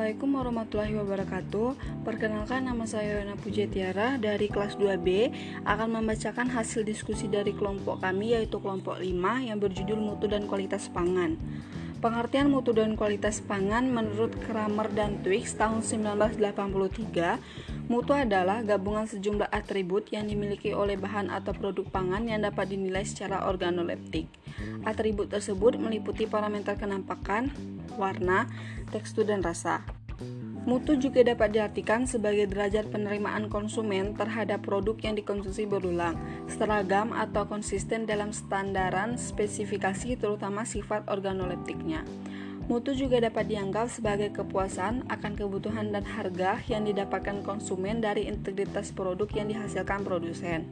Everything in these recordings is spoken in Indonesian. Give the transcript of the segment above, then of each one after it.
Assalamualaikum warahmatullahi wabarakatuh. Perkenalkan nama saya Yona Pujetiara dari kelas 2B Akan membacakan hasil diskusi dari kelompok kami yaitu kelompok 5 yang berjudul Mutu dan Kualitas Pangan. Pengertian mutu dan kualitas pangan menurut Kramer dan Twix tahun 1983 Mutu adalah gabungan sejumlah atribut yang dimiliki oleh bahan atau produk pangan yang dapat dinilai secara organoleptik. Atribut tersebut meliputi parameter kenampakan, warna, tekstur, dan rasa. Mutu juga dapat diartikan sebagai derajat penerimaan konsumen terhadap produk yang dikonsumsi berulang, seragam atau konsisten dalam standaran spesifikasi terutama sifat organoleptiknya. Mutu juga dapat dianggap sebagai kepuasan akan kebutuhan dan harga yang didapatkan konsumen dari integritas produk yang dihasilkan produsen.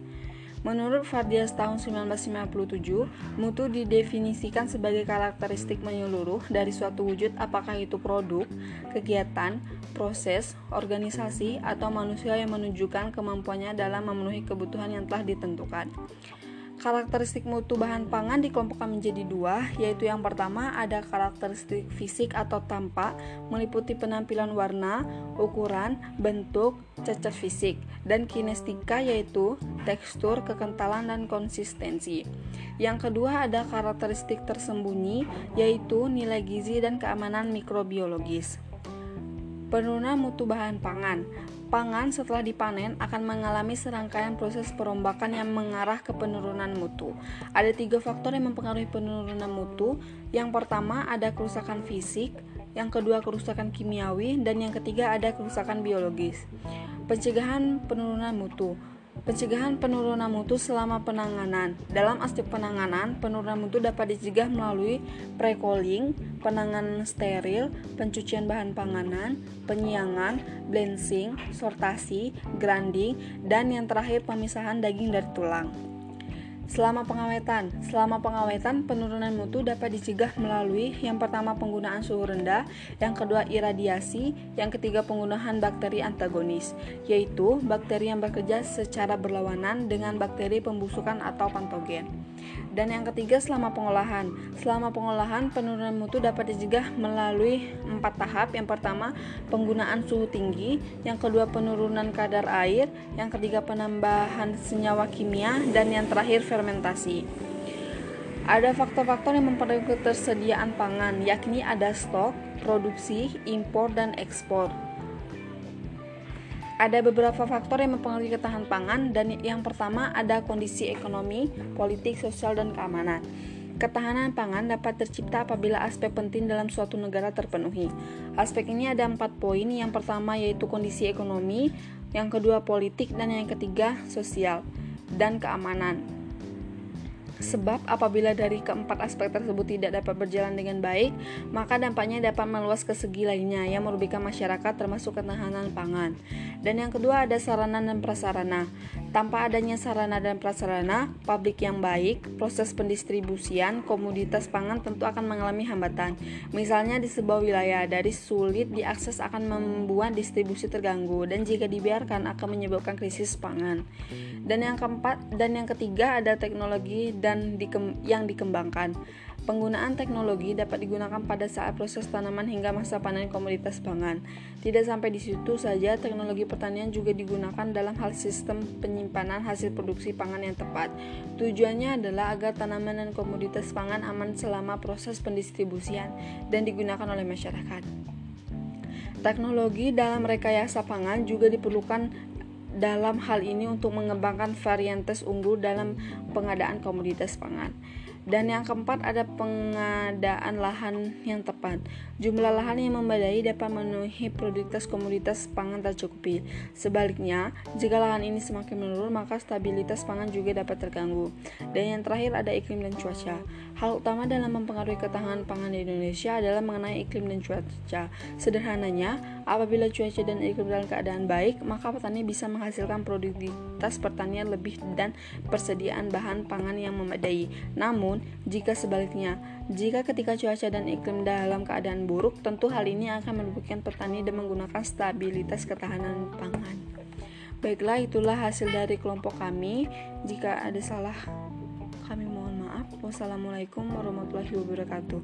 Menurut Fardias tahun 1957, mutu didefinisikan sebagai karakteristik menyeluruh dari suatu wujud apakah itu produk, kegiatan, proses, organisasi, atau manusia yang menunjukkan kemampuannya dalam memenuhi kebutuhan yang telah ditentukan. Karakteristik mutu bahan pangan dikelompokkan menjadi dua, yaitu yang pertama ada karakteristik fisik atau tampak, meliputi penampilan warna, ukuran, bentuk, cacat fisik, dan kinestika yaitu tekstur, kekentalan, dan konsistensi. Yang kedua ada karakteristik tersembunyi, yaitu nilai gizi dan keamanan mikrobiologis. Penurunan mutu bahan pangan Pangan setelah dipanen akan mengalami serangkaian proses perombakan yang mengarah ke penurunan mutu. Ada tiga faktor yang mempengaruhi penurunan mutu. Yang pertama ada kerusakan fisik, yang kedua kerusakan kimiawi, dan yang ketiga ada kerusakan biologis. Pencegahan penurunan mutu Pencegahan penurunan mutu selama penanganan. Dalam aspek penanganan, penurunan mutu dapat dicegah melalui pre-cooling, penanganan steril, pencucian bahan panganan, penyiangan, blensing, sortasi, grinding, dan yang terakhir pemisahan daging dari tulang. Selama pengawetan, selama pengawetan penurunan mutu dapat dicegah melalui yang pertama penggunaan suhu rendah, yang kedua iradiasi, yang ketiga penggunaan bakteri antagonis, yaitu bakteri yang bekerja secara berlawanan dengan bakteri pembusukan atau patogen. Dan yang ketiga selama pengolahan. Selama pengolahan penurunan mutu dapat dicegah melalui empat tahap. Yang pertama penggunaan suhu tinggi, yang kedua penurunan kadar air, yang ketiga penambahan senyawa kimia, dan yang terakhir fermentasi. Ada faktor-faktor yang mempengaruhi ketersediaan pangan, yakni ada stok, produksi, impor, dan ekspor. Ada beberapa faktor yang mempengaruhi ketahanan pangan dan yang pertama ada kondisi ekonomi, politik, sosial, dan keamanan. Ketahanan pangan dapat tercipta apabila aspek penting dalam suatu negara terpenuhi. Aspek ini ada empat poin. Yang pertama yaitu kondisi ekonomi, yang kedua politik, dan yang ketiga sosial dan keamanan. Sebab apabila dari keempat aspek tersebut tidak dapat berjalan dengan baik, maka dampaknya dapat meluas ke segi lainnya yang merugikan masyarakat termasuk ketahanan pangan. Dan yang kedua ada sarana dan prasarana. Tanpa adanya sarana dan prasarana, pabrik yang baik, proses pendistribusian komoditas pangan tentu akan mengalami hambatan. Misalnya di sebuah wilayah dari sulit diakses akan membuat distribusi terganggu dan jika dibiarkan akan menyebabkan krisis pangan. Dan yang keempat dan yang ketiga ada teknologi dan dikem, yang dikembangkan. Penggunaan teknologi dapat digunakan pada saat proses tanaman hingga masa panen komoditas pangan. Tidak sampai di situ saja, teknologi pertanian juga digunakan dalam hal sistem penyimpanan hasil produksi pangan yang tepat. Tujuannya adalah agar tanaman dan komoditas pangan aman selama proses pendistribusian dan digunakan oleh masyarakat. Teknologi dalam rekayasa pangan juga diperlukan dalam hal ini untuk mengembangkan varietas unggul dalam pengadaan komoditas pangan. Dan yang keempat ada pengadaan lahan yang tepat. Jumlah lahan yang memadai dapat memenuhi produktivitas komoditas pangan tercukupi. Sebaliknya, jika lahan ini semakin menurun, maka stabilitas pangan juga dapat terganggu. Dan yang terakhir ada iklim dan cuaca. Hal utama dalam mempengaruhi ketahanan pangan di Indonesia adalah mengenai iklim dan cuaca. Sederhananya, apabila cuaca dan iklim dalam keadaan baik, maka petani bisa menghasilkan produktivitas pertanian lebih dan persediaan bahan pangan yang memadai. Namun, jika sebaliknya, jika ketika cuaca dan iklim dalam keadaan buruk, tentu hal ini akan merugikan petani dan menggunakan stabilitas ketahanan pangan. Baiklah, itulah hasil dari kelompok kami. Jika ada salah, kami mohon maaf. Wassalamualaikum warahmatullahi wabarakatuh.